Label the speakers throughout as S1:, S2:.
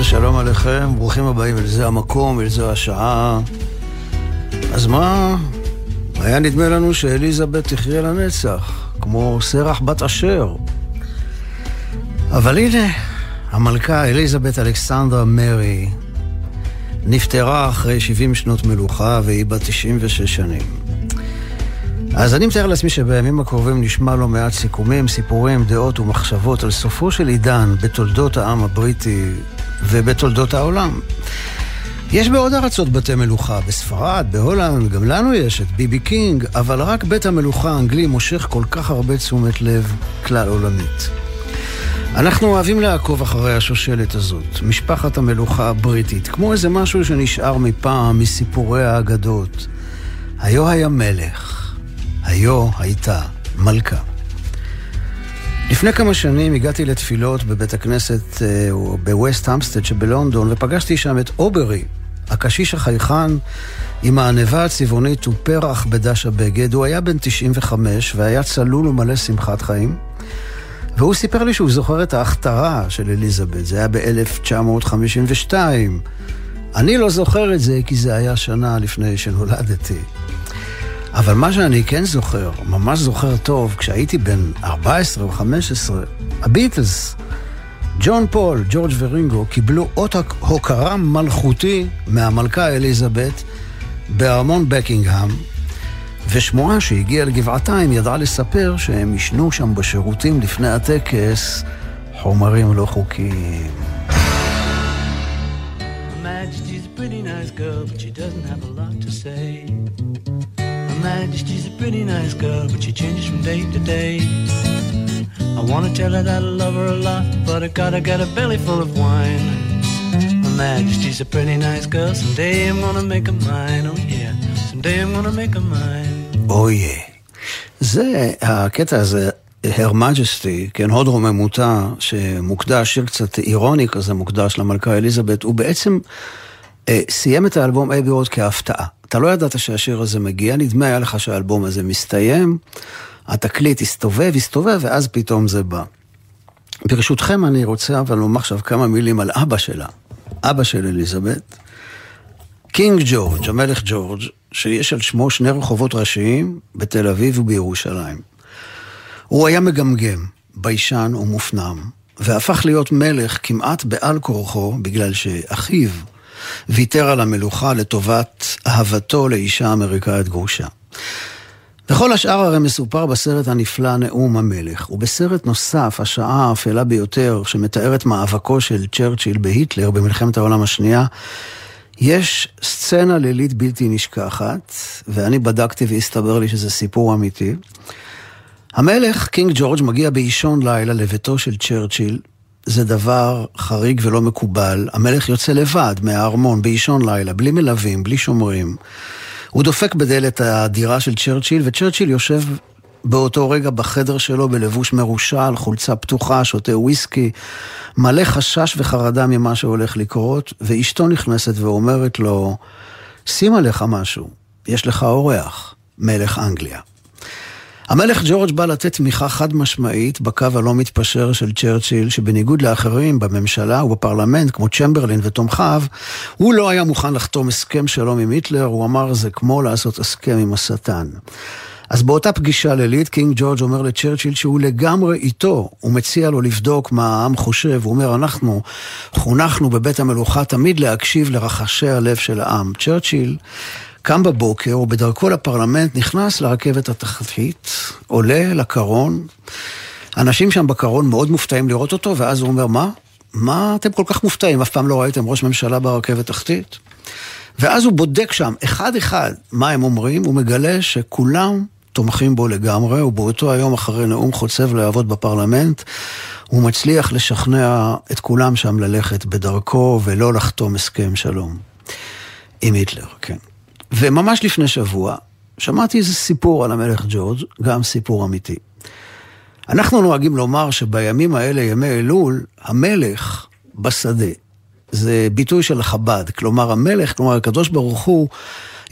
S1: ושלום עליכם, ברוכים הבאים אל זה המקום, אל זה השעה. אז מה, היה נדמה לנו שאליזבת תחיה לנצח, כמו סרח בת אשר. אבל הנה, המלכה אליזבת אלכסנדרה מרי נפטרה אחרי 70 שנות מלוכה והיא בת 96 שנים. אז אני מתאר לעצמי שבימים הקרובים נשמע לא מעט סיכומים, סיפורים, דעות ומחשבות על סופו של עידן בתולדות העם הבריטי ובתולדות העולם. יש בעוד ארצות בתי מלוכה, בספרד, בהולנד, גם לנו יש את ביבי קינג, אבל רק בית המלוכה האנגלי מושך כל כך הרבה תשומת לב כלל עולמית. אנחנו אוהבים לעקוב אחרי השושלת הזאת, משפחת המלוכה הבריטית, כמו איזה משהו שנשאר מפעם, מסיפורי האגדות. היו היה מלך, היו הייתה מלכה. לפני כמה שנים הגעתי לתפילות בבית הכנסת אה, בווסט המסטד שבלונדון, ופגשתי שם את אוברי, הקשיש החייכן עם הענבה הצבעונית ופרח בדש הבגד. הוא היה בן 95 והיה צלול ומלא שמחת חיים. והוא סיפר לי שהוא זוכר את ההכתרה של אליזבת, זה היה ב-1952. אני לא זוכר את זה כי זה היה שנה לפני שנולדתי. אבל מה שאני כן זוכר, ממש זוכר טוב, כשהייתי בן 14 או 15, הביטלס, ג'ון פול, ג'ורג' ורינגו, קיבלו אות הוקרה מלכותי מהמלכה אליזבת בארמון בקינגהם, ושמועה שהגיעה לגבעתיים ידעה לספר שהם ישנו שם בשירותים לפני הטקס חומרים לא חוקיים. Majesty's a pretty nice girl, but she doesn't have a lot to say. Majesty's a pretty nice girl, but she changes from day to day. I wanna tell her that I love her a lot, but I gotta get a belly full of wine. Her Majesty's a pretty nice girl, someday I'm gonna make her mine, oh yeah, someday I'm gonna make her mine. Oh yeah. זה, הקטע הזה, הר מג'סטי, כן, הוד רוממותה, שמוקדש, שיר קצת אירוני כזה, מוקדש למלכה אליזבת, הוא בעצם אה, סיים את האלבום Abbey Road כהפתעה. אתה לא ידעת שהשיר הזה מגיע, נדמה היה לך שהאלבום הזה מסתיים, התקליט הסתובב, הסתובב, ואז פתאום זה בא. ברשותכם אני רוצה אבל לומר עכשיו כמה מילים על אבא שלה, אבא של אליזבת, קינג ג'ורג', המלך ג'ורג', שיש על שמו שני רחובות ראשיים בתל אביב ובירושלים. הוא היה מגמגם, ביישן ומופנם, והפך להיות מלך כמעט בעל כורחו בגלל שאחיו ויתר על המלוכה לטובת אהבתו לאישה אמריקאית גרושה. וכל השאר הרי מסופר בסרט הנפלא נאום המלך, ובסרט נוסף, השעה האפלה ביותר, שמתאר את מאבקו של צ'רצ'יל בהיטלר במלחמת העולם השנייה, יש סצנה לילית בלתי נשכחת, ואני בדקתי והסתבר לי שזה סיפור אמיתי. המלך, קינג ג'ורג', מגיע באישון לילה לביתו של צ'רצ'יל, זה דבר חריג ולא מקובל. המלך יוצא לבד מהארמון באישון לילה, בלי מלווים, בלי שומרים. הוא דופק בדלת הדירה של צ'רצ'יל, וצ'רצ'יל יושב באותו רגע בחדר שלו בלבוש מרושל, חולצה פתוחה, שותה וויסקי, מלא חשש וחרדה ממה שהולך לקרות, ואשתו נכנסת ואומרת לו, שים עליך משהו, יש לך אורח, מלך אנגליה. המלך ג'ורג' בא לתת תמיכה חד משמעית בקו הלא מתפשר של צ'רצ'יל, שבניגוד לאחרים בממשלה ובפרלמנט, כמו צ'מברלין ותומכיו, הוא לא היה מוכן לחתום הסכם שלום עם היטלר, הוא אמר זה כמו לעשות הסכם עם השטן. אז באותה פגישה לילית, קינג ג'ורג' אומר לצ'רצ'יל שהוא לגמרי איתו, הוא מציע לו לבדוק מה העם חושב, הוא אומר, אנחנו חונכנו בבית המלוכה תמיד להקשיב לרחשי הלב של העם. צ'רצ'יל קם בבוקר ובדרכו לפרלמנט נכנס לרכבת התחתית, עולה לקרון, אנשים שם בקרון מאוד מופתעים לראות אותו, ואז הוא אומר, מה? מה אתם כל כך מופתעים? אף פעם לא ראיתם ראש ממשלה ברכבת תחתית? ואז הוא בודק שם, אחד-אחד, מה הם אומרים, הוא מגלה שכולם תומכים בו לגמרי, ובאותו היום אחרי נאום חוצב להבות בפרלמנט, הוא מצליח לשכנע את כולם שם ללכת בדרכו ולא לחתום הסכם שלום. עם היטלר, כן. וממש לפני שבוע, שמעתי איזה סיפור על המלך ג'ורג', גם סיפור אמיתי. אנחנו נוהגים לומר שבימים האלה, ימי אלול, המלך בשדה. זה ביטוי של חב"ד. כלומר, המלך, כלומר, הקדוש ברוך הוא,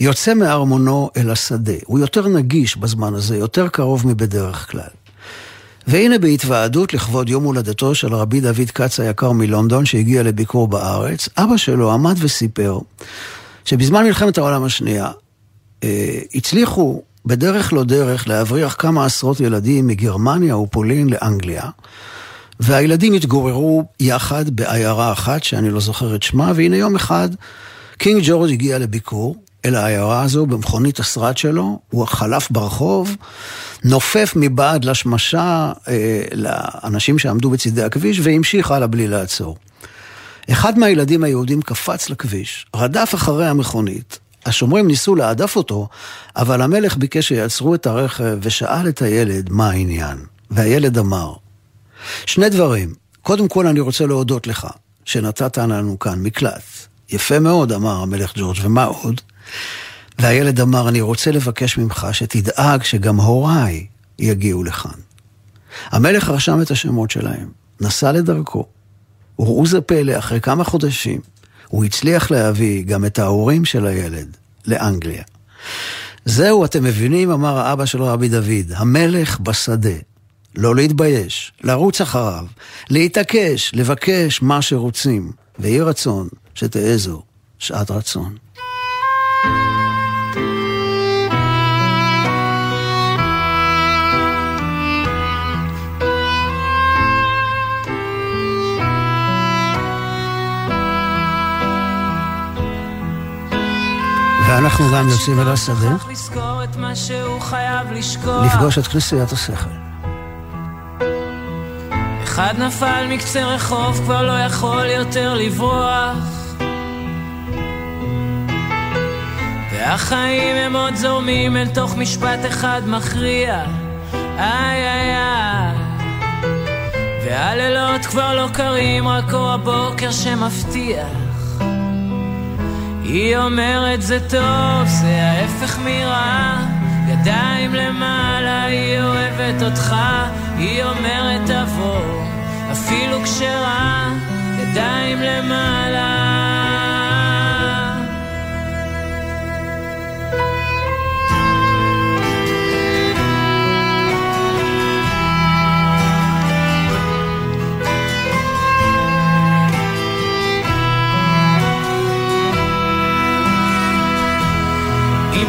S1: יוצא מארמונו אל השדה. הוא יותר נגיש בזמן הזה, יותר קרוב מבדרך כלל. והנה בהתוועדות לכבוד יום הולדתו של רבי דוד כץ היקר מלונדון שהגיע לביקור בארץ, אבא שלו עמד וסיפר שבזמן מלחמת העולם השנייה אה, הצליחו בדרך לא דרך להבריח כמה עשרות ילדים מגרמניה ופולין לאנגליה. והילדים התגוררו יחד בעיירה אחת, שאני לא זוכר את שמה, והנה יום אחד קינג ג'ורג' הגיע לביקור אל העיירה הזו במכונית השרד שלו, הוא חלף ברחוב, נופף מבעד לשמשה אה, לאנשים שעמדו בצידי הכביש והמשיך הלאה בלי לעצור. אחד מהילדים היהודים קפץ לכביש, רדף אחרי המכונית. השומרים ניסו להדף אותו, אבל המלך ביקש שיעצרו את הרכב ושאל את הילד מה העניין. והילד אמר, שני דברים. קודם כל אני רוצה להודות לך שנתת לנו כאן מקלט. יפה מאוד, אמר המלך ג'ורג', ומה עוד? והילד אמר, אני רוצה לבקש ממך שתדאג שגם הוריי יגיעו לכאן. המלך רשם את השמות שלהם, נסע לדרכו, וראו זה פלא, אחרי כמה חודשים, הוא הצליח להביא גם את ההורים של הילד לאנגליה. זהו, אתם מבינים, אמר האבא שלו, רבי דוד, המלך בשדה. לא להתבייש, לרוץ אחריו, להתעקש, לבקש מה שרוצים, ויהי רצון שתעזו שעת רצון. ואנחנו גם יוצאים אל השדה לפגוש את כנסיית השכל.
S2: אחד נפל מקצה רחוב, כבר לא יכול יותר לברוח. והחיים הם עוד זורמים אל תוך משפט אחד מכריע. איי איי איי. והלילות כבר לא קרים, רק אור הבוקר שמפתיע. היא אומרת זה טוב, זה ההפך מרע. ידיים למעלה, היא אוהבת אותך, היא אומרת תבוא, אפילו כשרע, ידיים למעלה.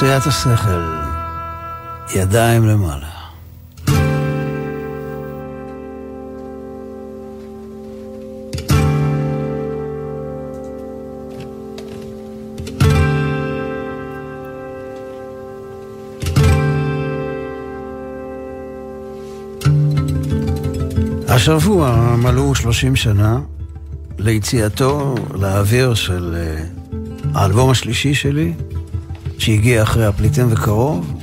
S1: עשיית השכל, ידיים למעלה. השבוע מלאו 30 שנה ליציאתו לאוויר של אה, האלבום השלישי שלי, שהגיע אחרי הפליטים וקרוב,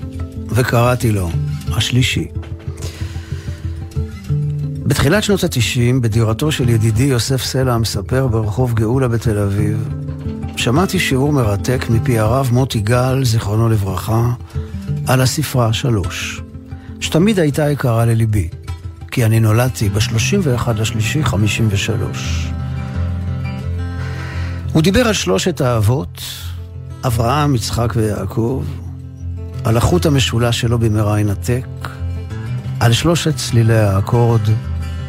S1: וקראתי לו השלישי. בתחילת שנות התשעים, בדירתו של ידידי יוסף סלע המספר ברחוב גאולה בתל אביב, שמעתי שיעור מרתק מפי הרב מוטי גל, זיכרונו לברכה, על הספרה שלוש, שתמיד הייתה יקרה לליבי, כי אני נולדתי ב-31 לשלישי 53. הוא דיבר על שלושת האבות, אברהם, יצחק ויעקב, על החוט המשולש שלו במהרה ינתק, על שלושת צלילי האקורד,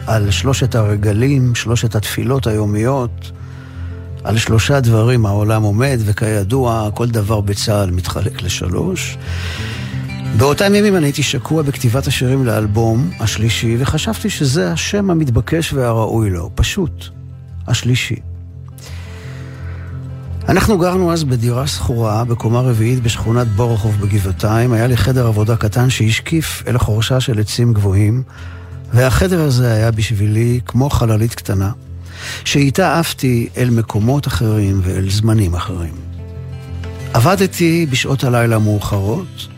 S1: על שלושת הרגלים, שלושת התפילות היומיות, על שלושה דברים העולם עומד, וכידוע, כל דבר בצה"ל מתחלק לשלוש. באותם ימים אני הייתי שקוע בכתיבת השירים לאלבום השלישי, וחשבתי שזה השם המתבקש והראוי לו, פשוט, השלישי. אנחנו גרנו אז בדירה שכורה בקומה רביעית בשכונת בורחוב בגבעתיים. היה לי חדר עבודה קטן שהשקיף אל חורשה של עצים גבוהים, והחדר הזה היה בשבילי כמו חללית קטנה, שאיתה עפתי אל מקומות אחרים ואל זמנים אחרים. עבדתי בשעות הלילה המאוחרות,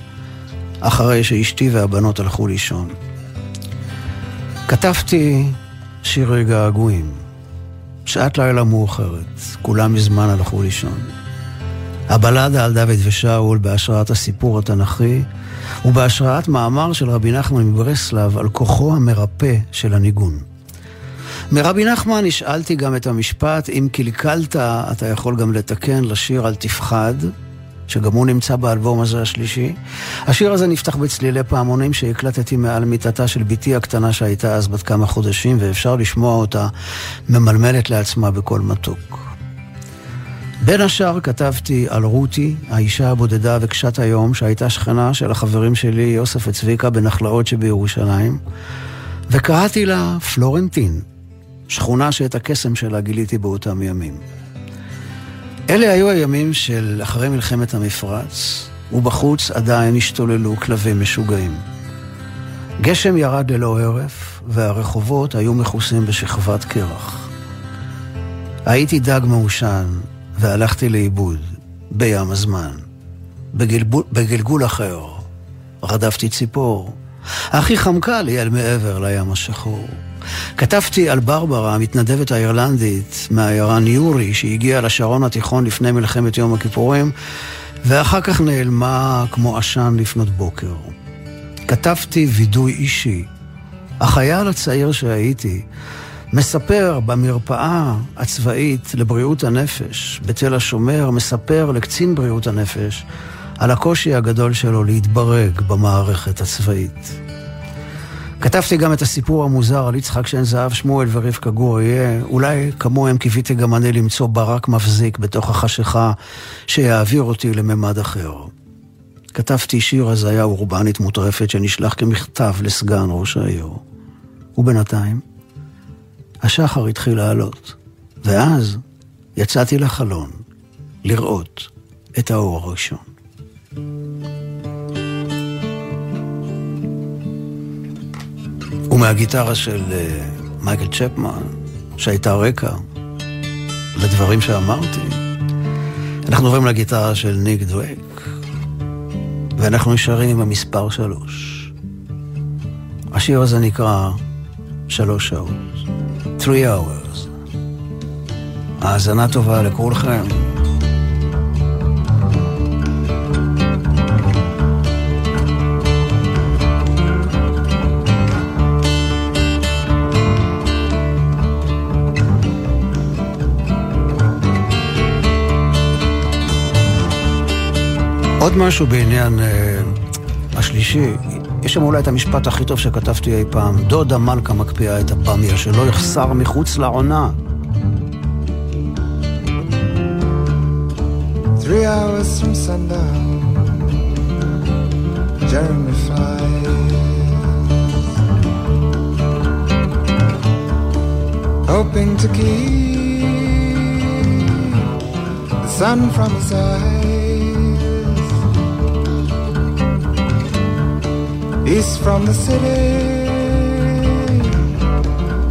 S1: אחרי שאשתי והבנות הלכו לישון. כתבתי שירי געגועים. שעת לילה מאוחרת, כולם מזמן הלכו לישון. הבלדה על דוד ושאול בהשראת הסיפור התנ"כי ובהשראת מאמר של רבי נחמן מברסלב על כוחו המרפא של הניגון. מרבי נחמן נשאלתי גם את המשפט, אם קלקלת, אתה יכול גם לתקן לשיר אל תפחד, שגם הוא נמצא באלבום הזה השלישי. השיר הזה נפתח בצלילי פעמונים שהקלטתי מעל מיטתה של בתי הקטנה שהייתה אז בת כמה חודשים, ואפשר לשמוע אותה ממלמלת לעצמה בקול מתוק. בין השאר כתבתי על רותי, האישה הבודדה וקשת היום, שהייתה שכנה של החברים שלי יוסף וצביקה בנחלאות שבירושלים, וקראתי לה פלורנטין, שכונה שאת הקסם שלה גיליתי באותם ימים. אלה היו הימים של אחרי מלחמת המפרץ, ובחוץ עדיין השתוללו כלבים משוגעים. גשם ירד ללא הרף, והרחובות היו מכוסים בשכבת קרח. הייתי דג מעושן, והלכתי לאיבוד, בים הזמן. בגלגול, בגלגול אחר, רדפתי ציפור, אך היא חמקה לי אל מעבר לים השחור. כתבתי על ברברה, המתנדבת האירלנדית מהעיירה ניורי, שהגיעה לשרון התיכון לפני מלחמת יום הכיפורים, ואחר כך נעלמה כמו עשן לפנות בוקר. כתבתי וידוי אישי. החייל הצעיר שהייתי מספר במרפאה הצבאית לבריאות הנפש בתל השומר, מספר לקצין בריאות הנפש על הקושי הגדול שלו להתברג במערכת הצבאית. כתבתי גם את הסיפור המוזר על יצחק שן זהב שמואל ורבקה גור אריה. אולי כמוהם קיוויתי גם אני למצוא ברק מבזיק בתוך החשיכה שיעביר אותי לממד אחר. כתבתי שיר הזיה אורבנית מוטרפת שנשלח כמכתב לסגן ראש העיר. ובינתיים, השחר התחיל לעלות, ואז יצאתי לחלון לראות את האור הראשון. ומהגיטרה של אה, מייקל צ'פמן, שהייתה רקע לדברים שאמרתי, אנחנו עוברים לגיטרה של ניק דווייק, ואנחנו נשארים עם המספר שלוש. השיר הזה נקרא שלוש שעות, three hours. האזנה טובה לכולכם. עוד משהו בעניין uh, השלישי, יש שם אולי את המשפט הכי טוב שכתבתי אי פעם, דודה מלכה מקפיאה את הבמיה, שלא יחסר מחוץ לעונה. Three hours from sundown
S3: Jeremy flies. Hoping to keep the sun from his eyes. East from the city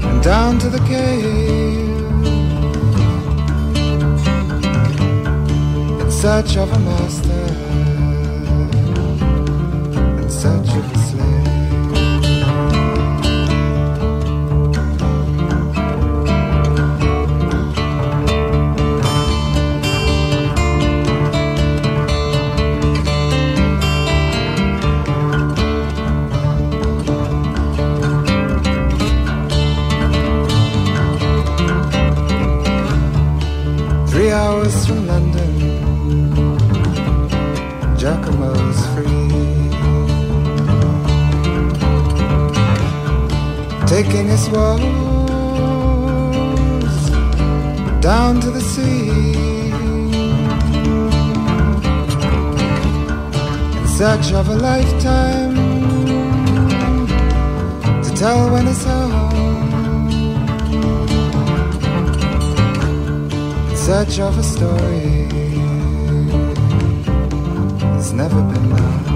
S3: and down to the cave. In search of a master, from London, Giacomo's free. Taking his woes down to the sea. In search of a lifetime to tell when it's home. Search of a story that's never been known.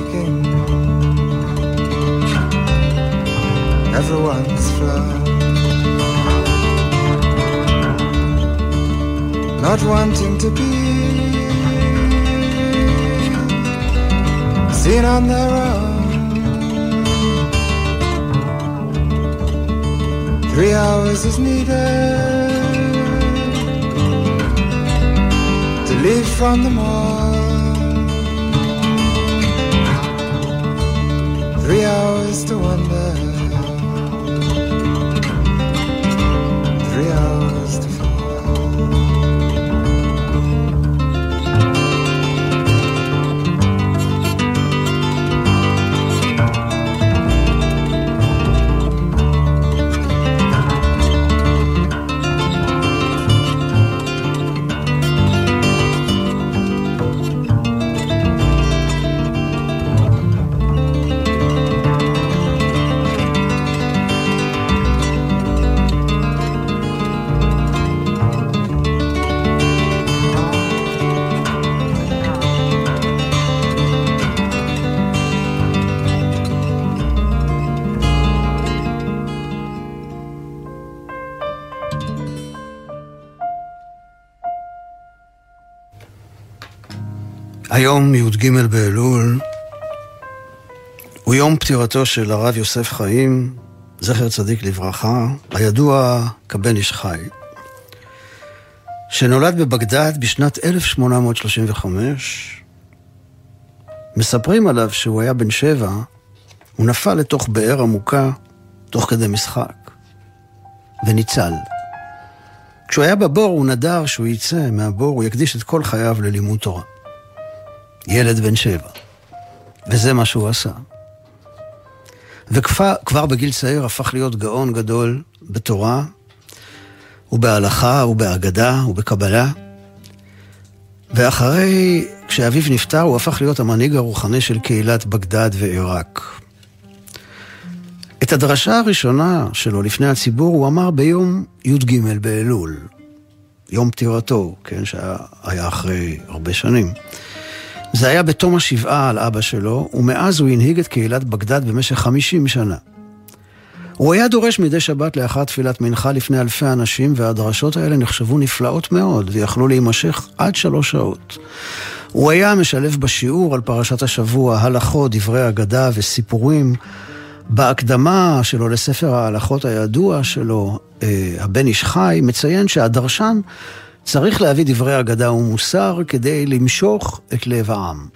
S3: Speaking, everyone's flown. Not wanting to be seen on their own. Three hours is needed to leave from the mall. Three hours to wonder.
S1: היום, י"ג באלול, הוא יום פטירתו של הרב יוסף חיים, זכר צדיק לברכה, הידוע כבן איש חי, שנולד בבגדד בשנת 1835. מספרים עליו שהוא היה בן שבע, הוא נפל לתוך באר עמוקה תוך כדי משחק, וניצל. כשהוא היה בבור הוא נדר שהוא יצא מהבור, הוא יקדיש את כל חייו ללימוד תורה. ילד בן שבע. וזה מה שהוא עשה. וכבר בגיל צעיר הפך להיות גאון גדול בתורה, ובהלכה, ובהגדה, ובקבלה. ואחרי, כשאביו נפטר, הוא הפך להיות המנהיג הרוחני של קהילת בגדד ועיראק. את הדרשה הראשונה שלו לפני הציבור הוא אמר ביום י"ג באלול, יום פטירתו, כן, שהיה אחרי הרבה שנים. זה היה בתום השבעה על אבא שלו, ומאז הוא הנהיג את קהילת בגדד במשך 50 שנה. הוא היה דורש מדי שבת לאחר תפילת מנחה לפני אלפי אנשים, והדרשות האלה נחשבו נפלאות מאוד, ויכלו להימשך עד שלוש שעות. הוא היה משלב בשיעור על פרשת השבוע הלכות, דברי אגדה וסיפורים. בהקדמה שלו לספר ההלכות הידוע שלו, אה, הבן איש חי, מציין שהדרשן צריך להביא דברי אגדה ומוסר כדי למשוך את לב העם.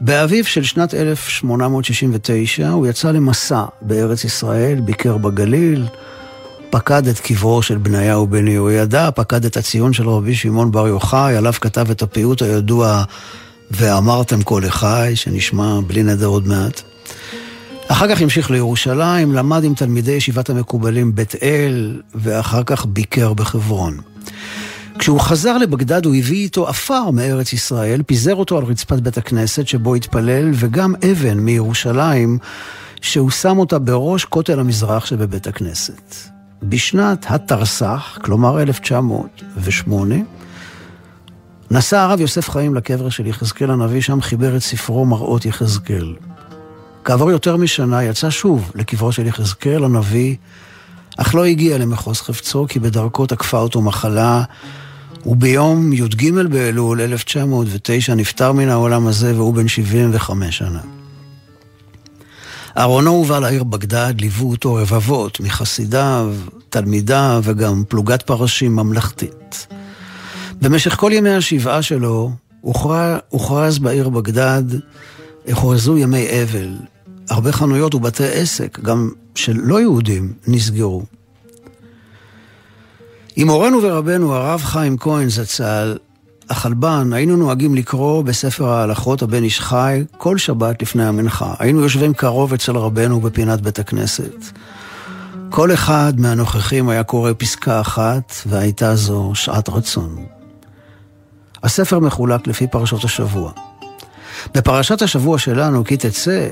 S1: באביב של שנת 1869 הוא יצא למסע בארץ ישראל, ביקר בגליל, פקד את קברו של בניהו בן יהוידע, פקד את הציון של רבי שמעון בר יוחאי, עליו כתב את הפיוט הידוע ואמרתם כה לחי, שנשמע בלי נדר עוד מעט. אחר כך המשיך לירושלים, למד עם תלמידי ישיבת המקובלים בית אל, ואחר כך ביקר בחברון. כשהוא חזר לבגדד הוא הביא איתו עפר מארץ ישראל, פיזר אותו על רצפת בית הכנסת שבו התפלל, וגם אבן מירושלים, שהוא שם אותה בראש כותל המזרח שבבית הכנסת. בשנת התרס"ח, כלומר 1908, נסע הרב יוסף חיים לקבר של יחזקאל הנביא, שם חיבר את ספרו מראות יחזקאל. כעבור יותר משנה יצא שוב לקברו של יחזקאל הנביא, אך לא הגיע למחוז חפצו, כי בדרכו תקפה אותו מחלה, וביום י"ג באלול 1909 נפטר מן העולם הזה והוא בן 75 שנה. אהרונו הובא לעיר בגדד, ליוו אותו רבבות מחסידיו, תלמידיו וגם פלוגת פרשים ממלכתית. במשך כל ימי השבעה שלו הוכרז בעיר בגדד, הוכרזו ימי אבל. הרבה חנויות ובתי עסק, גם של לא יהודים, נסגרו. עם מורנו ורבנו הרב חיים כהן זצ"ל, החלבן, היינו נוהגים לקרוא בספר ההלכות הבן איש חי כל שבת לפני המנחה. היינו יושבים קרוב אצל רבנו בפינת בית הכנסת. כל אחד מהנוכחים היה קורא פסקה אחת, והייתה זו שעת רצון. הספר מחולק לפי פרשות השבוע. בפרשת השבוע שלנו, כי תצא,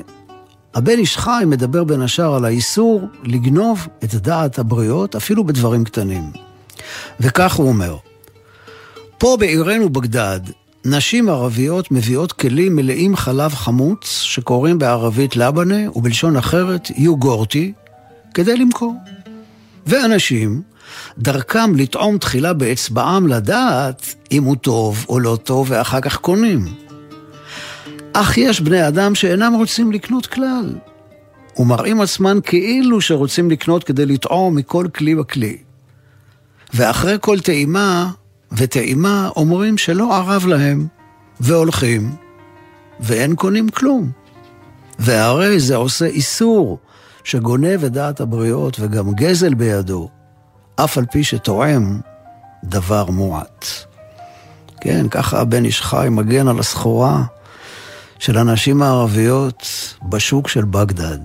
S1: הבן איש חי מדבר בין השאר על האיסור לגנוב את דעת הבריות, אפילו בדברים קטנים. וכך הוא אומר, פה בעירנו בגדד, נשים ערביות מביאות כלים מלאים חלב חמוץ, שקוראים בערבית לבנה ובלשון אחרת יוגורטי, כדי למכור. ואנשים, דרכם לטעום תחילה באצבעם לדעת אם הוא טוב או לא טוב, ואחר כך קונים. אך יש בני אדם שאינם רוצים לקנות כלל, ומראים עצמם כאילו שרוצים לקנות כדי לטעום מכל כלי וכלי. ואחרי כל טעימה וטעימה אומרים שלא ערב להם, והולכים, ואין קונים כלום. והרי זה עושה איסור שגונב את דעת הבריות וגם גזל בידו, אף על פי שתואם דבר מועט. כן, ככה הבן איש חי מגן על הסחורה של הנשים הערביות בשוק של בגדד.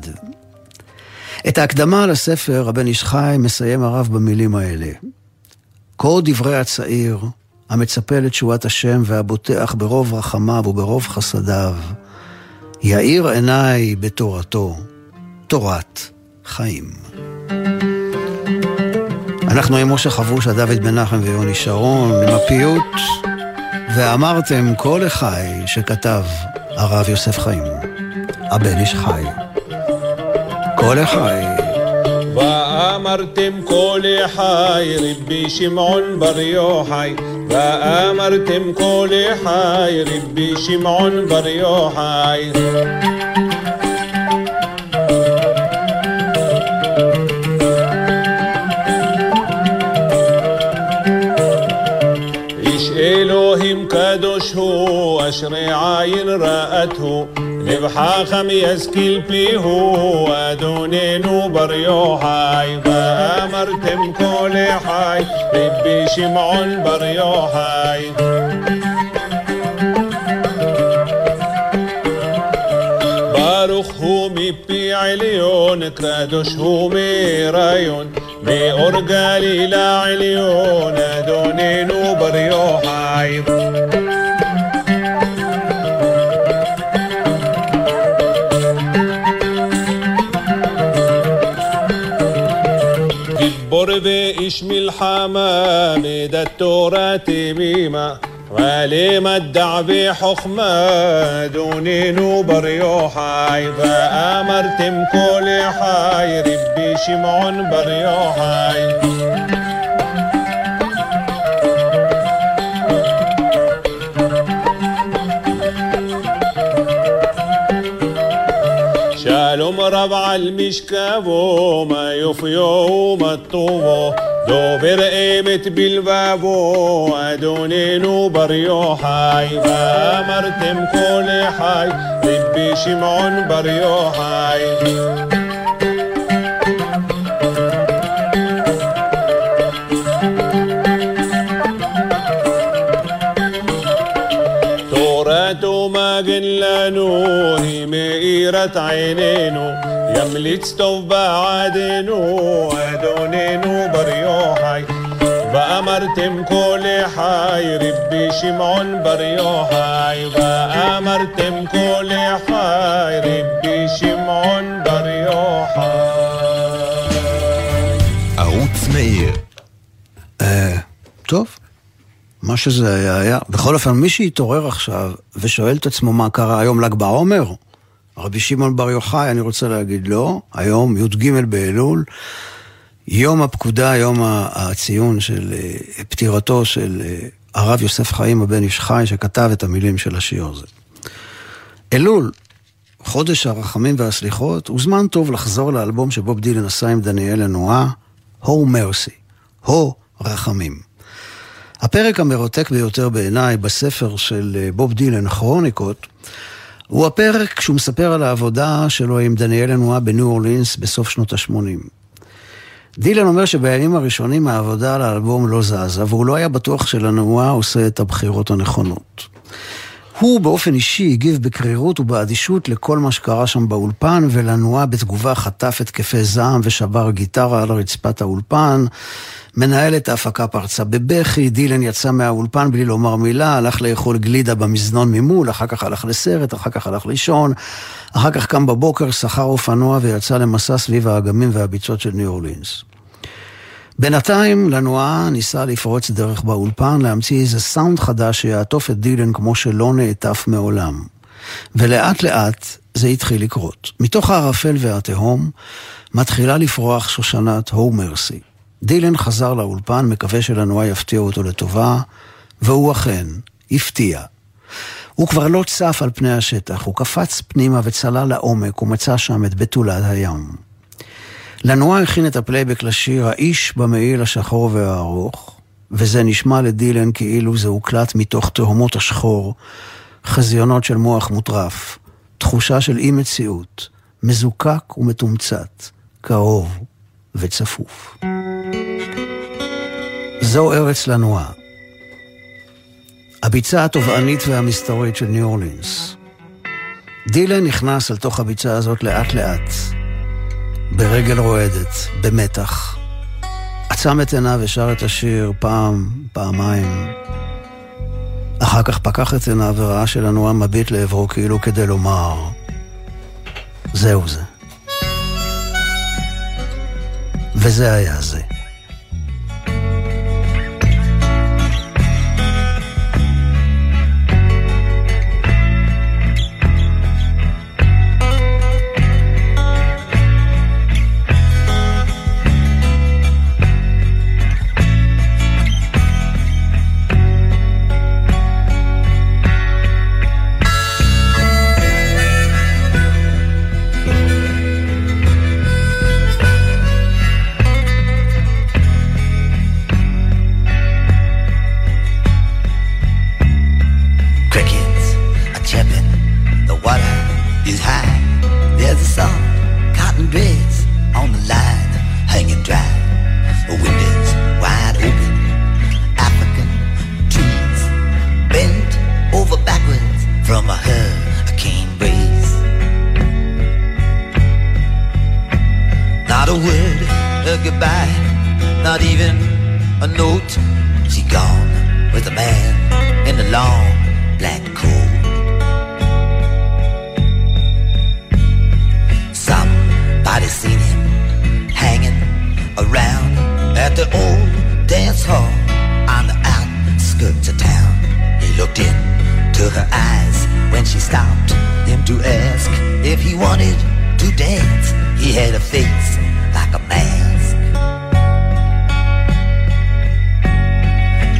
S1: את ההקדמה לספר, הבן איש חי מסיים הרב במילים האלה. כה דברי הצעיר, המצפה לתשועת השם והבוטח ברוב רחמיו וברוב חסדיו, יאיר עיניי בתורתו, תורת חיים. אנחנו עם משה חבוש, דוד מנחם ויוני שרון, עם הפיוט ואמרתם כל אחי שכתב הרב יוסף חיים, הבן איש חי. כל אחי
S4: ואמרתם כל חי, רבי שמעון בר יוחאי. ואמרתם כל חי, רבי שמעון בר יוחאי. אלוהים קדוש הוא, אשרי עין ראתהו. לב חכם ישכיל פיהו, אדוננו בר יוחאי, ואמרתם כל חי, רבי שמעון בר יוחאי. ברוך הוא מפי עליון, קדוש הוא מריון, מאור גליל העליון, אדוננו בר يشمل حمامد التراث بما غالي الدع بحخمة دونين وبريوحاي فأمرتم كل حاي ربي شمعون بريوحاي شالوم ربع المشكاب وما يفيو وما טובו, דובר אמת בלבבו, אדוננו בר יוחאי, ואמרתם כל חי, רבי שמעון בר יוחאי. מגן לנו, היא מאירת עינינו, ימליץ טוב בעדנו, אדוננו בר יוחאי. ואמרתם כל חי, רבי שמעון בר יוחאי, ואמרתם כל חי, רבי שמעון בר יוחאי.
S5: ערוץ מאיר.
S1: אה, טוב. מה שזה היה, היה. בכל אופן, מי שהתעורר עכשיו ושואל את עצמו מה קרה היום ל"ג בעומר, רבי שמעון בר יוחאי, אני רוצה להגיד לא, היום י"ג באלול, יום הפקודה, יום הציון של אה, פטירתו של אה, הרב יוסף חיים הבן איש חי, שכתב את המילים של השיר הזה. אלול, חודש הרחמים והסליחות, הוא זמן טוב לחזור לאלבום שבוב דילן עשה עם דניאל לנועה, הו מרסי, הו רחמים. הפרק המרתק ביותר בעיניי בספר של אה, בוב דילן, כרוניקות, הוא הפרק כשהוא מספר על העבודה שלו עם דניאל אנואה בניו אורלינס בסוף שנות ה-80. דילן אומר שבימים הראשונים העבודה על האלבום לא זזה, והוא לא היה בטוח שלנועה עושה את הבחירות הנכונות. הוא באופן אישי הגיב בקרירות ובאדישות לכל מה שקרה שם באולפן, ולנועה בתגובה חטף התקפי זעם ושבר גיטרה על רצפת האולפן. מנהלת ההפקה פרצה בבכי, דילן יצא מהאולפן בלי לומר מילה, הלך לאכול גלידה במזנון ממול, אחר כך הלך לסרט, אחר כך הלך לישון, אחר כך קם בבוקר, שכר אופנוע ויצא למסע סביב האגמים והביצות של ניו אורלינס. בינתיים לנועה ניסה לפרוץ דרך באולפן, להמציא איזה סאונד חדש שיעטוף את דילן כמו שלא נעטף מעולם. ולאט לאט זה התחיל לקרות. מתוך הערפל והתהום מתחילה לפרוח שושנת הו מרסי. דילן חזר לאולפן, מקווה שלנועה יפתיע אותו לטובה, והוא אכן הפתיע. הוא כבר לא צף על פני השטח, הוא קפץ פנימה וצלל לעומק ומצא שם את בתולת הים. לנואה הכין את הפלייבק לשיר "האיש במעיל השחור והארוך", וזה נשמע לדילן כאילו זה הוקלט מתוך תהומות השחור, חזיונות של מוח מוטרף, תחושה של אי מציאות, מזוקק ומתומצת, קרוב וצפוף. זו ארץ לנועה. הביצה התובענית והמסתורית של ניו אורלינס. דילן נכנס אל תוך הביצה הזאת לאט לאט, ברגל רועדת, במתח. עצם את עיניו ושר את השיר פעם, פעמיים. אחר כך פקח את עיניו וראה שלנועה מביט לעברו כאילו כדי לומר, זהו זה. וזה היה זה.
S5: around at the old dance hall on the outskirts of town. He looked into her eyes when she stopped him to ask if he wanted to dance. He had a face like a mask.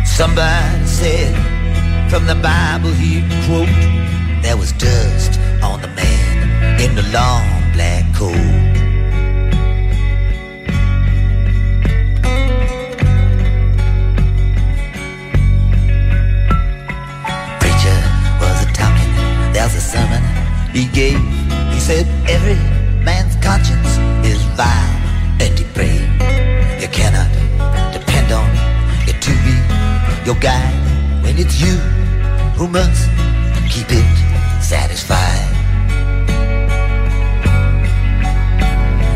S5: Somebody said from the Bible he'd quote,
S6: there was dust on the man in the long black coat.
S5: Gave. He said every man's conscience is vile and depraved. You cannot depend on it to be your guide when it's you who must keep it satisfied.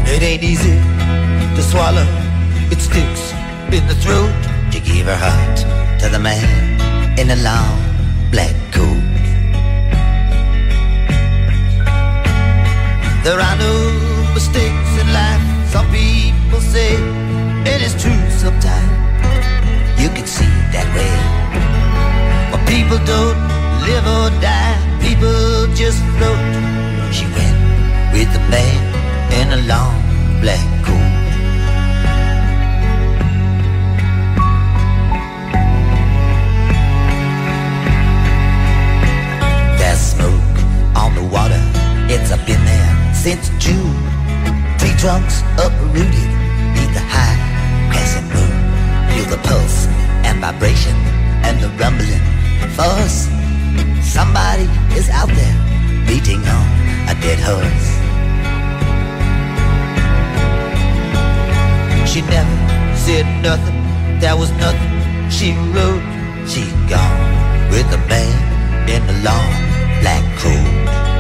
S5: It ain't easy to swallow. It sticks in the throat. She gave her heart to the man in a long black coat. There are no mistakes in life, some people say, it's true sometimes. You can see it that way. But people don't live or die, people just float. She went with the man in a long black coat. There's smoke on the water, it's up in there since June. Tree trunks uprooted beneath the high crescent moon. Feel the pulse and vibration and the rumbling force. Somebody is out there beating on a dead horse. She never said nothing, there was nothing she wrote. She gone with a man in a long black coat.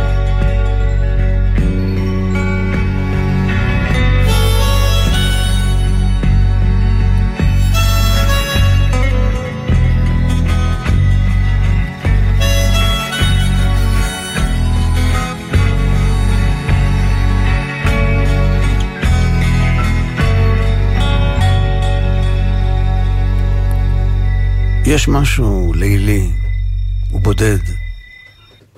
S1: יש משהו לילי ובודד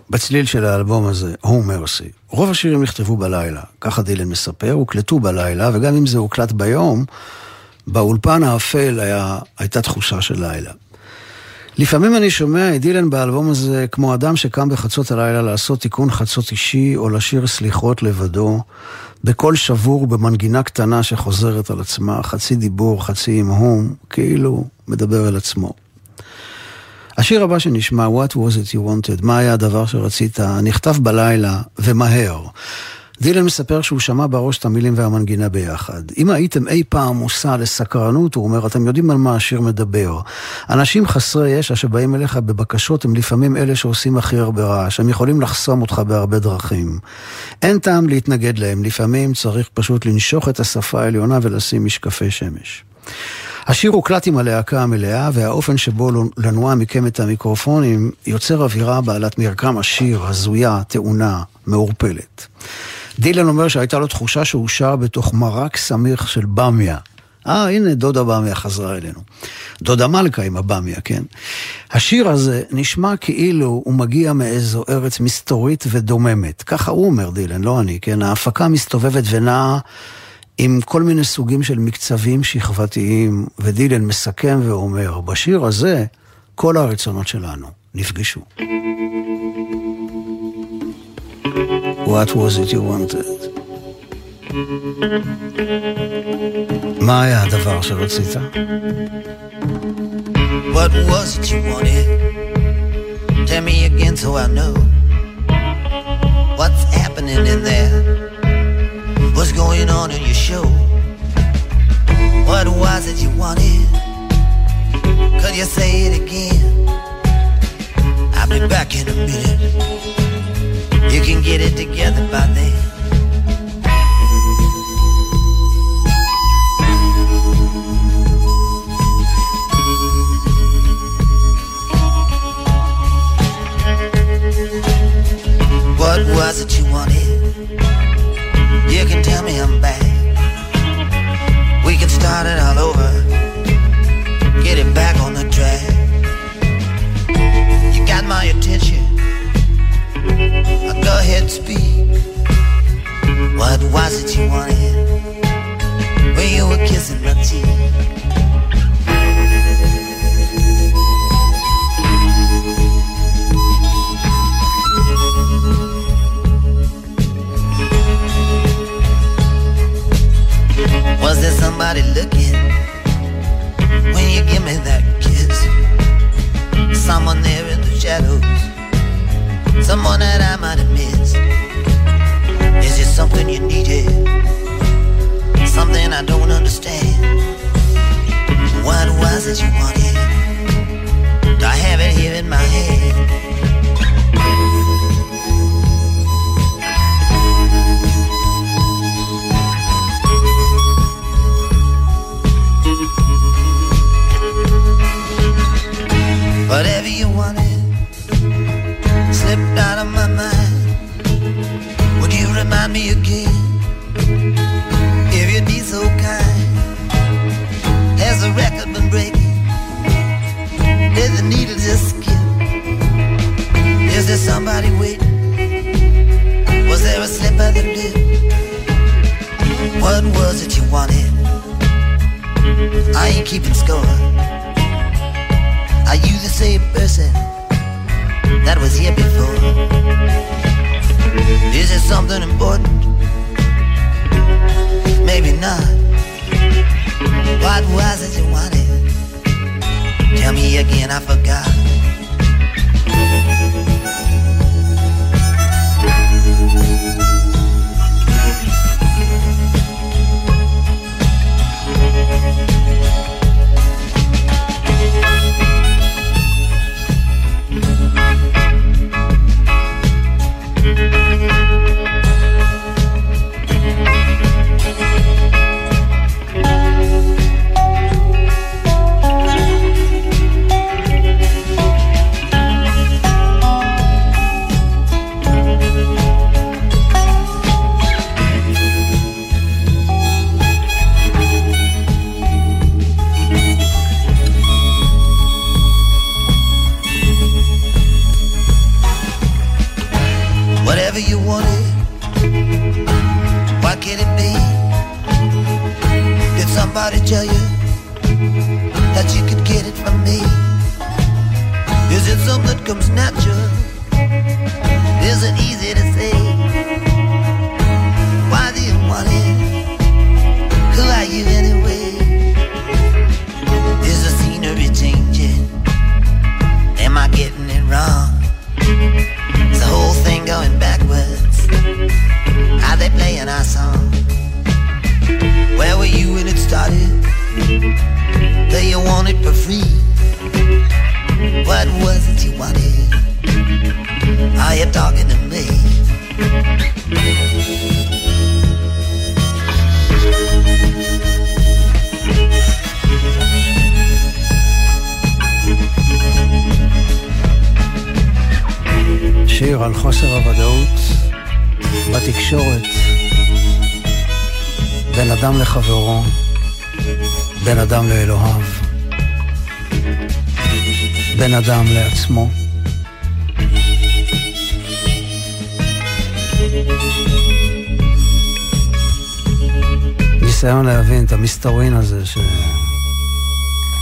S1: בצליל של האלבום הזה, הו מרסי. רוב השירים נכתבו בלילה, ככה דילן מספר, הוקלטו בלילה, וגם אם זה הוקלט ביום, באולפן האפל היה, הייתה תחושה של לילה. לפעמים אני שומע את דילן באלבום הזה כמו אדם שקם בחצות הלילה לעשות תיקון חצות אישי, או לשיר סליחות לבדו, בקול שבור במנגינה קטנה שחוזרת על עצמה, חצי דיבור, חצי המהום, כאילו מדבר אל עצמו. השיר הבא שנשמע, What was it you wanted, מה היה הדבר שרצית, נכתב בלילה ומהר. דילן מספר שהוא שמע בראש את המילים והמנגינה ביחד. אם הייתם אי פעם מושא לסקרנות, הוא אומר, אתם יודעים על מה השיר מדבר. אנשים חסרי ישע שבאים אליך בבקשות הם לפעמים אלה שעושים הכי הרבה רעש. הם יכולים לחסום אותך בהרבה דרכים. אין טעם להתנגד להם, לפעמים צריך פשוט לנשוך את השפה העליונה ולשים משקפי שמש. השיר הוקלט עם הלהקה המלאה, והאופן שבו לנוע מכם את המיקרופונים יוצר אווירה בעלת מרקם עשיר, הזויה, טעונה, מעורפלת. דילן אומר שהייתה לו תחושה שהוא שר בתוך מרק סמיך של במיה. אה, הנה דודה במיה חזרה אלינו. דודה מלכה עם הבמיה, כן? השיר הזה נשמע כאילו הוא מגיע מאיזו ארץ מסתורית ודוממת. ככה הוא אומר דילן, לא אני, כן? ההפקה מסתובבת ונעה עם כל מיני סוגים של מקצבים שכבתיים, ודילן מסכם ואומר, בשיר הזה כל הרצונות שלנו נפגשו. What was it you wanted? מה היה הדבר שרצית?
S5: What was it you wanted? Tell me again so I know what's happening in there. What's going on in your show? What was it you wanted? Could you say it again? I'll be back in a minute. You can get it together by then. What was it you wanted? You can tell me I'm back. We can start it all over. Get it back on the track. You got my attention. I'll go ahead, speak. What was it you wanted? When you were kissing my cheek.
S1: ניסיון להבין את המסתורין הזה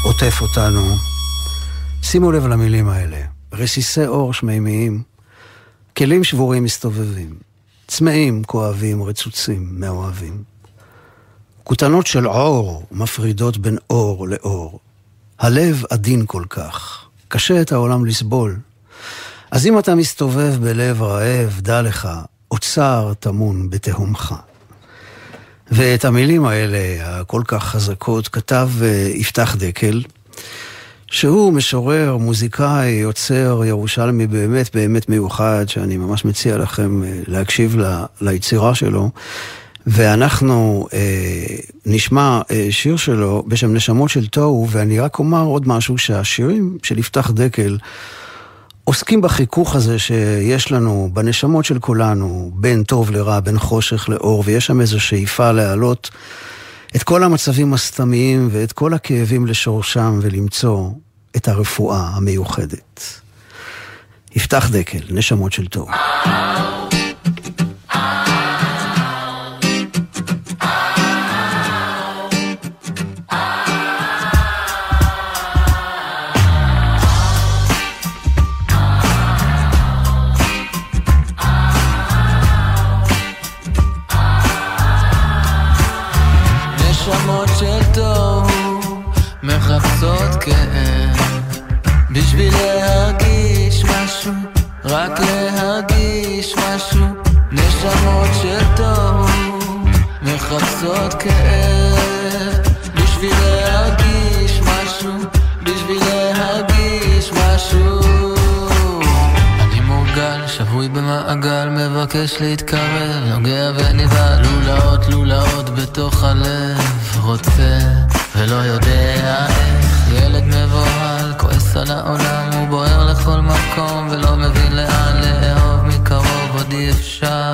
S1: שעוטף אותנו. שימו לב למילים האלה, רסיסי אור שמימיים, כלים שבורים מסתובבים, צמאים, כואבים, רצוצים, מאוהבים. כותנות של עור מפרידות בין אור לאור. הלב עדין כל כך. קשה את העולם לסבול. אז אם אתה מסתובב בלב רעב, דע לך, אוצר טמון בתהומך. ואת המילים האלה, הכל כך חזקות, כתב אה, יפתח דקל, שהוא משורר, מוזיקאי, יוצר ירושלמי באמת באמת מיוחד, שאני ממש מציע לכם אה, להקשיב ל, ליצירה שלו. ואנחנו אה, נשמע אה, שיר שלו בשם נשמות של תוהו, ואני רק אומר עוד משהו, שהשירים של יפתח דקל עוסקים בחיכוך הזה שיש לנו, בנשמות של כולנו, בין טוב לרע, בין חושך לאור, ויש שם איזו שאיפה להעלות את כל המצבים הסתמיים ואת כל הכאבים לשורשם ולמצוא את הרפואה המיוחדת. יפתח דקל, נשמות של תוהו.
S2: להרגיש משהו, נשמות של טוב, מחפשות כאב, בשביל להרגיש משהו, בשביל להרגיש משהו. אני מורגל, שבוי במעגל, מבקש להתקרב, נוגע ונבהל, לולאות לולאות בתוך הלב, רוצה ולא יודע איך, ילד מבוהל, כועס על העולם, הוא בוער לכל מקום ולא אי אפשר.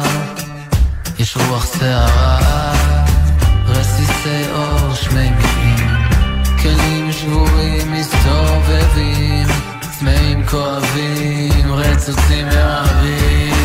S2: יש רוח סערה, רסיסי אור שמימים, כלים שבורים מסתובבים, צמאים כואבים, רצוצים מאהבים.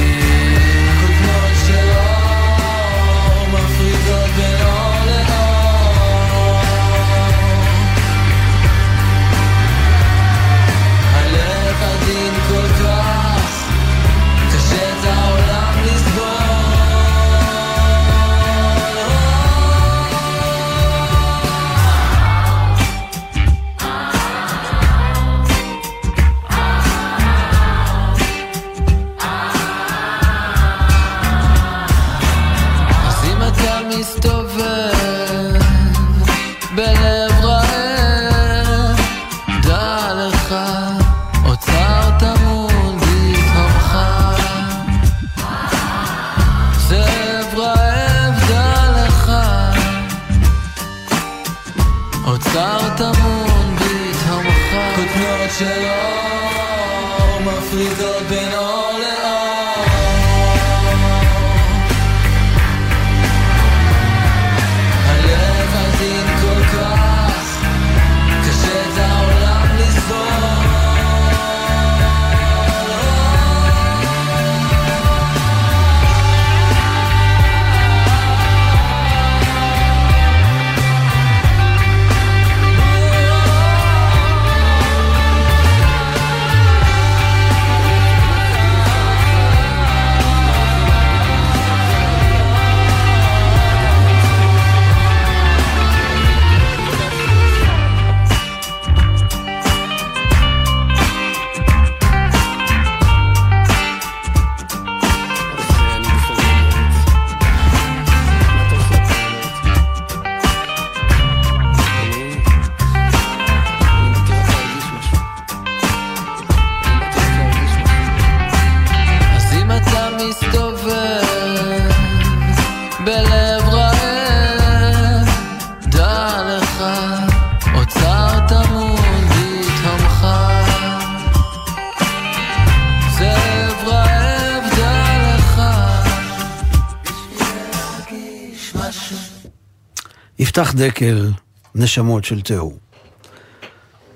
S1: יפתח דקל, נשמות של תיאור.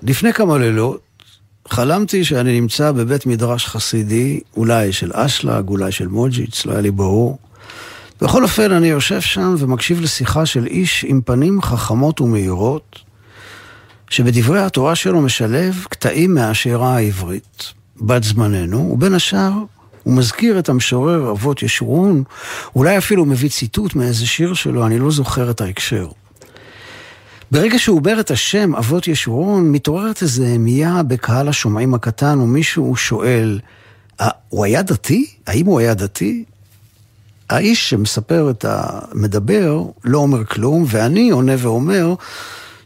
S1: לפני כמה לילות חלמתי שאני נמצא בבית מדרש חסידי, אולי של אשלג, אולי של מוג'יץ, לא היה לי ברור. בכל אופן, אני יושב שם ומקשיב לשיחה של איש עם פנים חכמות ומהירות, שבדברי התורה שלו משלב קטעים מהשירה העברית, בת זמננו, ובין השאר הוא מזכיר את המשורר אבות ישורון, אולי אפילו מביא ציטוט מאיזה שיר שלו, אני לא זוכר את ההקשר. ברגע שהוא אומר את השם אבות ישורון, מתעוררת איזו המייה בקהל השומעים הקטן, ומישהו שואל, הוא היה דתי? האם הוא היה דתי? האיש שמספר את המדבר לא אומר כלום, ואני עונה ואומר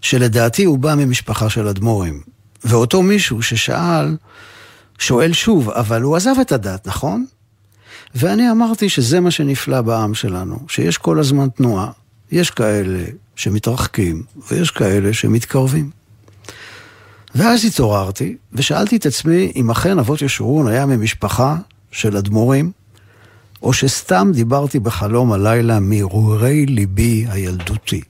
S1: שלדעתי הוא בא ממשפחה של אדמו"רים. ואותו מישהו ששאל, שואל שוב, אבל הוא עזב את הדת, נכון? ואני אמרתי שזה מה שנפלא בעם שלנו, שיש כל הזמן תנועה. יש כאלה שמתרחקים, ויש כאלה שמתקרבים. ואז התעוררתי, ושאלתי את עצמי אם אכן אבות ישורון היה ממשפחה של אדמו"רים, או שסתם דיברתי בחלום הלילה מהרהורי ליבי הילדותי.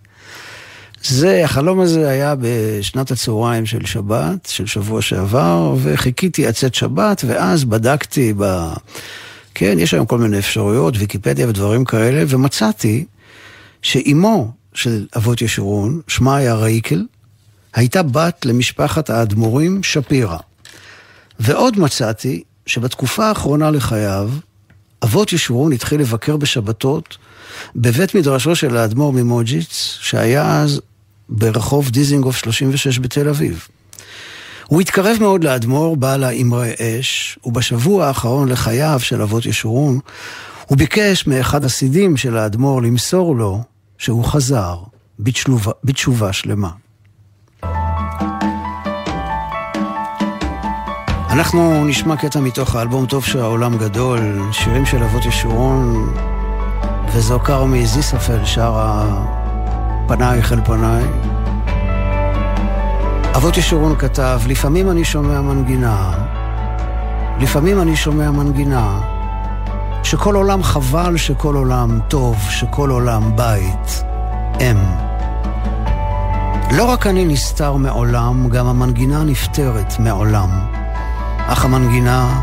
S1: זה, החלום הזה היה בשנת הצהריים של שבת, של שבוע שעבר, וחיכיתי עד צאת שבת, ואז בדקתי ב... כן, יש היום כל מיני אפשרויות, ויקיפדיה ודברים כאלה, ומצאתי שאימו של אבות ישורון, שמה היה רייקל, הייתה בת למשפחת האדמו"רים שפירא. ועוד מצאתי שבתקופה האחרונה לחייו, אבות ישורון התחיל לבקר בשבתות בבית מדרשו של האדמו"ר ממוג'יץ, שהיה אז ברחוב דיזינגוף 36 בתל אביב. הוא התקרב מאוד לאדמו"ר, בעל האמרי אש, ובשבוע האחרון לחייו של אבות ישורון, הוא ביקש מאחד הסידים של האדמו"ר למסור לו שהוא חזר בתשובה, בתשובה שלמה. אנחנו נשמע קטע מתוך האלבום טוב של העולם גדול, שירים של אבות ישורון, וזו כרמי זיספל שרה פנייך אל פניי. אבות ישורון כתב, לפעמים אני שומע מנגינה, לפעמים אני שומע מנגינה, שכל עולם חבל, שכל עולם טוב, שכל עולם בית, אם. לא רק אני נסתר מעולם, גם המנגינה נפטרת מעולם. אך המנגינה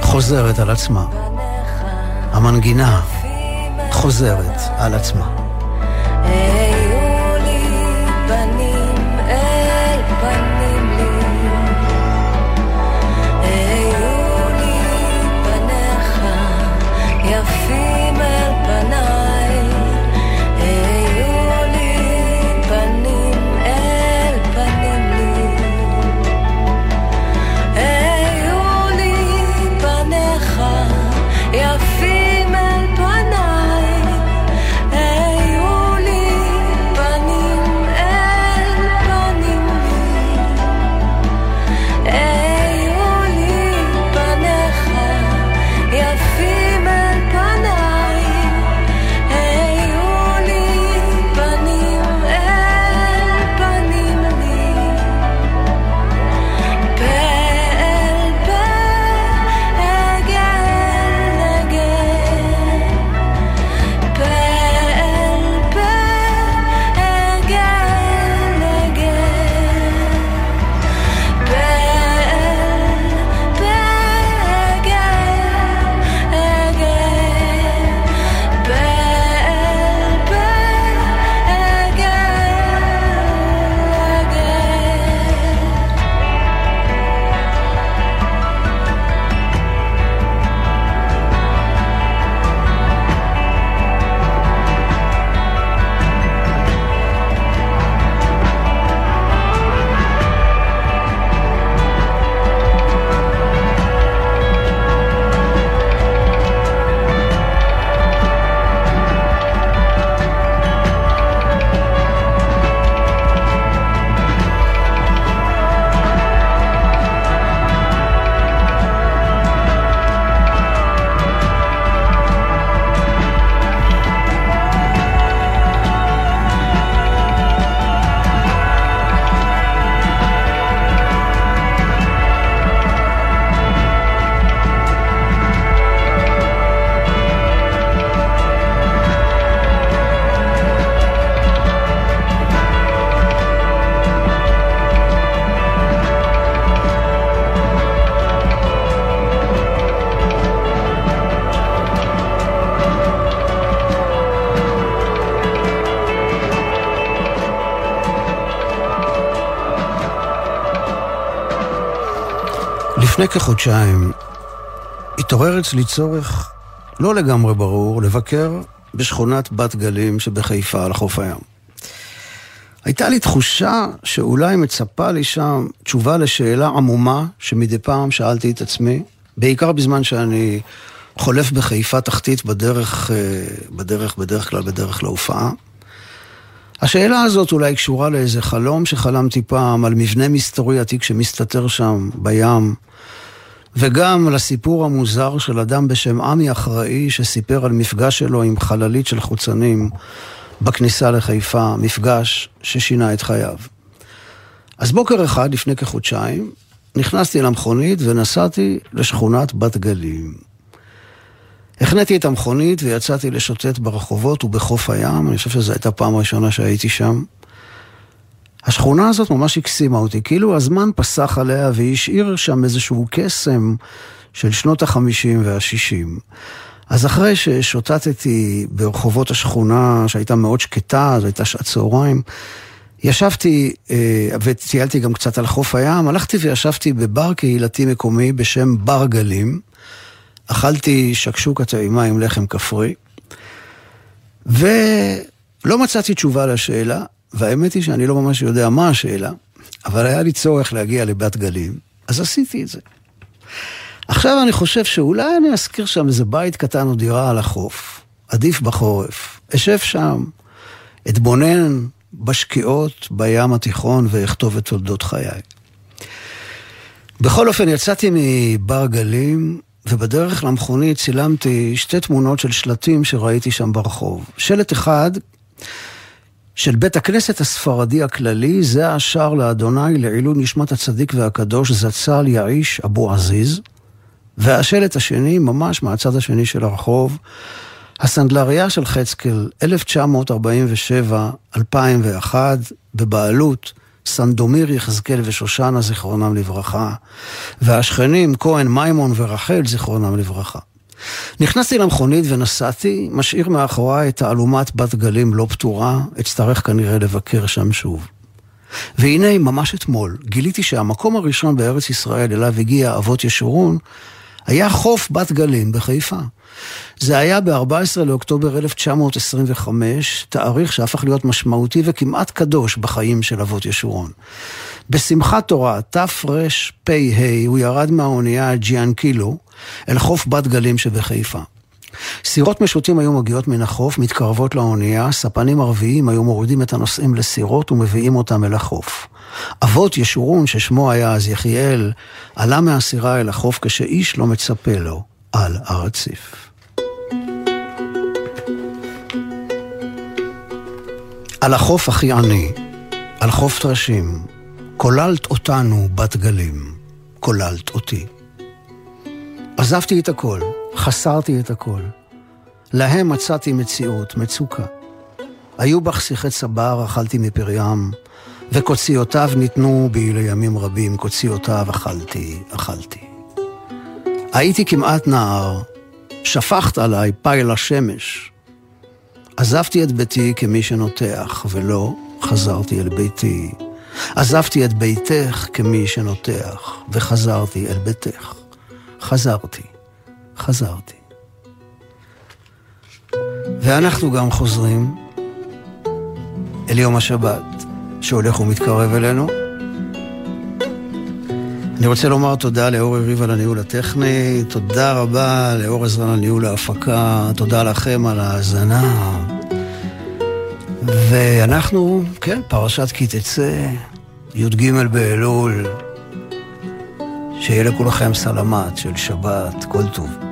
S1: חוזרת על עצמה. המנגינה חוזרת על עצמה. לפני כחודשיים התעורר אצלי צורך לא לגמרי ברור לבקר בשכונת בת גלים שבחיפה על חוף הים. הייתה לי תחושה שאולי מצפה לי שם תשובה לשאלה עמומה שמדי פעם שאלתי את עצמי, בעיקר בזמן שאני חולף בחיפה תחתית בדרך, אה, בדרך, בדרך כלל בדרך להופעה. השאלה הזאת אולי קשורה לאיזה חלום שחלמתי פעם על מבנה מסתורי עתיק שמסתתר שם בים, וגם לסיפור המוזר של אדם בשם עמי אחראי שסיפר על מפגש שלו עם חללית של חוצנים בכניסה לחיפה, מפגש ששינה את חייו. אז בוקר אחד, לפני כחודשיים, נכנסתי למכונית ונסעתי לשכונת בת גלים. החנאתי את המכונית ויצאתי לשוטט ברחובות ובחוף הים, אני חושב שזו הייתה פעם ראשונה שהייתי שם. השכונה הזאת ממש הקסימה אותי, כאילו הזמן פסח עליה והשאיר שם איזשהו קסם של שנות החמישים והשישים. אז אחרי ששוטטתי ברחובות השכונה, שהייתה מאוד שקטה, זו הייתה שעת צהריים, ישבתי אה, וטיילתי גם קצת על חוף הים, הלכתי וישבתי בבר קהילתי מקומי בשם בר גלים. אכלתי שקשוקה טעימה עם לחם כפרי, ולא מצאתי תשובה לשאלה, והאמת היא שאני לא ממש יודע מה השאלה, אבל היה לי צורך להגיע לבת גלים, אז עשיתי את זה. עכשיו אני חושב שאולי אני אזכיר שם איזה בית קטן או דירה על החוף, עדיף בחורף. אשב שם, אתבונן בשקיעות בים התיכון ואכתוב את תולדות חיי. בכל אופן, יצאתי מבר גלים ובדרך למכונית צילמתי שתי תמונות של שלטים שראיתי שם ברחוב. שלט אחד של בית הכנסת הספרדי הכללי, זה השער לאדוני לעילוי נשמת הצדיק והקדוש זצ"ל יעיש אבו עזיז. והשלט השני, ממש מהצד השני של הרחוב, הסנדלריה של חצקל, 1947-2001, בבעלות סנדומיר יחזקאל ושושנה, זיכרונם לברכה, והשכנים כהן, מימון ורחל, זיכרונם לברכה. נכנסתי למכונית ונסעתי, משאיר מאחוריי את תעלומת בת גלים לא פתורה, אצטרך כנראה לבקר שם שוב. והנה, ממש אתמול, גיליתי שהמקום הראשון בארץ ישראל אליו הגיע אבות ישורון, היה חוף בת גלים בחיפה. זה היה ב-14 לאוקטובר 1925, תאריך שהפך להיות משמעותי וכמעט קדוש בחיים של אבות ישורון. בשמחת תורה, תרפ"ה, הוא ירד מהאונייה ג'יאנקילו אל חוף בת גלים שבחיפה. סירות משוטים היו מגיעות מן החוף, מתקרבות לאונייה, ספנים ערביים היו מורידים את הנוסעים לסירות ומביאים אותם אל החוף. אבות ישורון, ששמו היה אז יחיאל, עלה מהסירה אל החוף כשאיש לא מצפה לו על הרציף. על החוף הכי עני, על חוף טרשים, כוללת אותנו בת גלים, כוללת אותי. עזבתי את הכל, חסרתי את הכל. להם מצאתי מציאות, מצוקה. היו בך שיחי צבר, אכלתי מפריים, וקוציותיו ניתנו בי לימים רבים, קוציותיו אכלתי, אכלתי. הייתי כמעט נער, שפכת עליי פיל השמש. עזבתי את ביתי כמי שנותח, ולא חזרתי אל ביתי. עזבתי את ביתך כמי שנותח, וחזרתי אל ביתך. חזרתי, חזרתי. ואנחנו גם חוזרים אל יום השבת, שהולך ומתקרב אלינו. אני רוצה לומר תודה לאור יריב על הניהול הטכני, תודה רבה לאור עזרן על ניהול ההפקה, תודה לכם על ההאזנה. ואנחנו, כן, פרשת כי תצא, י"ג באלול, שיהיה לכולכם סלמת של שבת, כל טוב.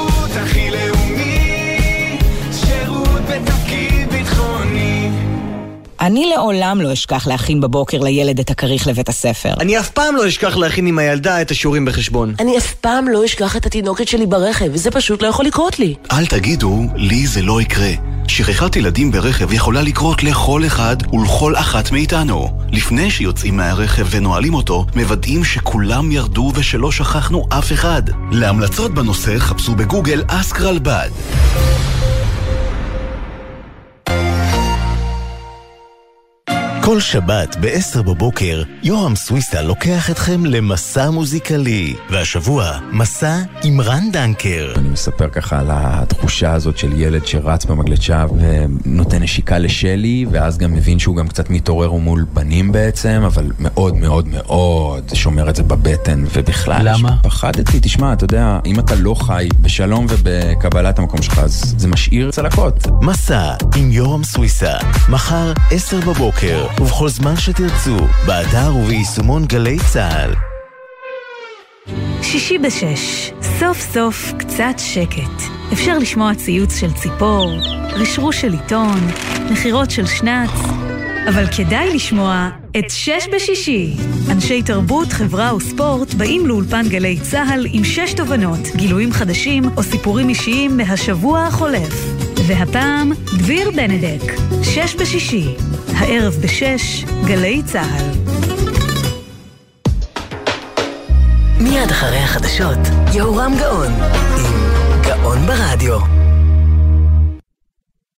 S7: אני לעולם לא אשכח להכין בבוקר לילד את הכריך לבית הספר.
S8: אני אף פעם לא אשכח להכין עם הילדה את השיעורים בחשבון.
S9: אני אף פעם לא אשכח את התינוקת שלי ברכב, וזה פשוט לא יכול לקרות לי.
S10: אל תגידו, לי זה לא יקרה. שכחת ילדים ברכב יכולה לקרות לכל אחד ולכל אחת מאיתנו. לפני שיוצאים מהרכב ונועלים אותו, מוודאים שכולם ירדו ושלא שכחנו אף אחד. להמלצות בנושא חפשו בגוגל אסק רלב"ד.
S11: כל שבת ב-10 בבוקר, יורם סוויסה לוקח אתכם למסע מוזיקלי. והשבוע, מסע עם רן דנקר.
S12: אני מספר ככה על התחושה הזאת של ילד שרץ במגלצ'ה ונותן נשיקה לשלי, ואז גם מבין שהוא גם קצת מתעורר מול בנים בעצם, אבל מאוד מאוד מאוד שומר את זה בבטן, ובכלל...
S13: למה?
S12: פחדתי, תשמע, אתה יודע, אם אתה לא חי בשלום ובקבלת המקום שלך, אז זה משאיר צלקות.
S11: מסע עם יורם סוויסה, מחר 10 בבוקר, ובכל זמן שתרצו, באתר וביישומון גלי צה"ל.
S14: שישי בשש, סוף סוף קצת שקט. אפשר לשמוע ציוץ של ציפור, רשרוש של עיתון, נחירות של שנץ, אבל כדאי לשמוע את שש בשישי. אנשי תרבות, חברה וספורט באים לאולפן גלי צה"ל עם שש תובנות, גילויים חדשים או סיפורים אישיים מהשבוע החולף. והפעם, דביר בנדק, שש בשישי, הערב בשש, גלי צה"ל.
S15: מיד אחרי החדשות, יהורם גאון, עם גאון ברדיו.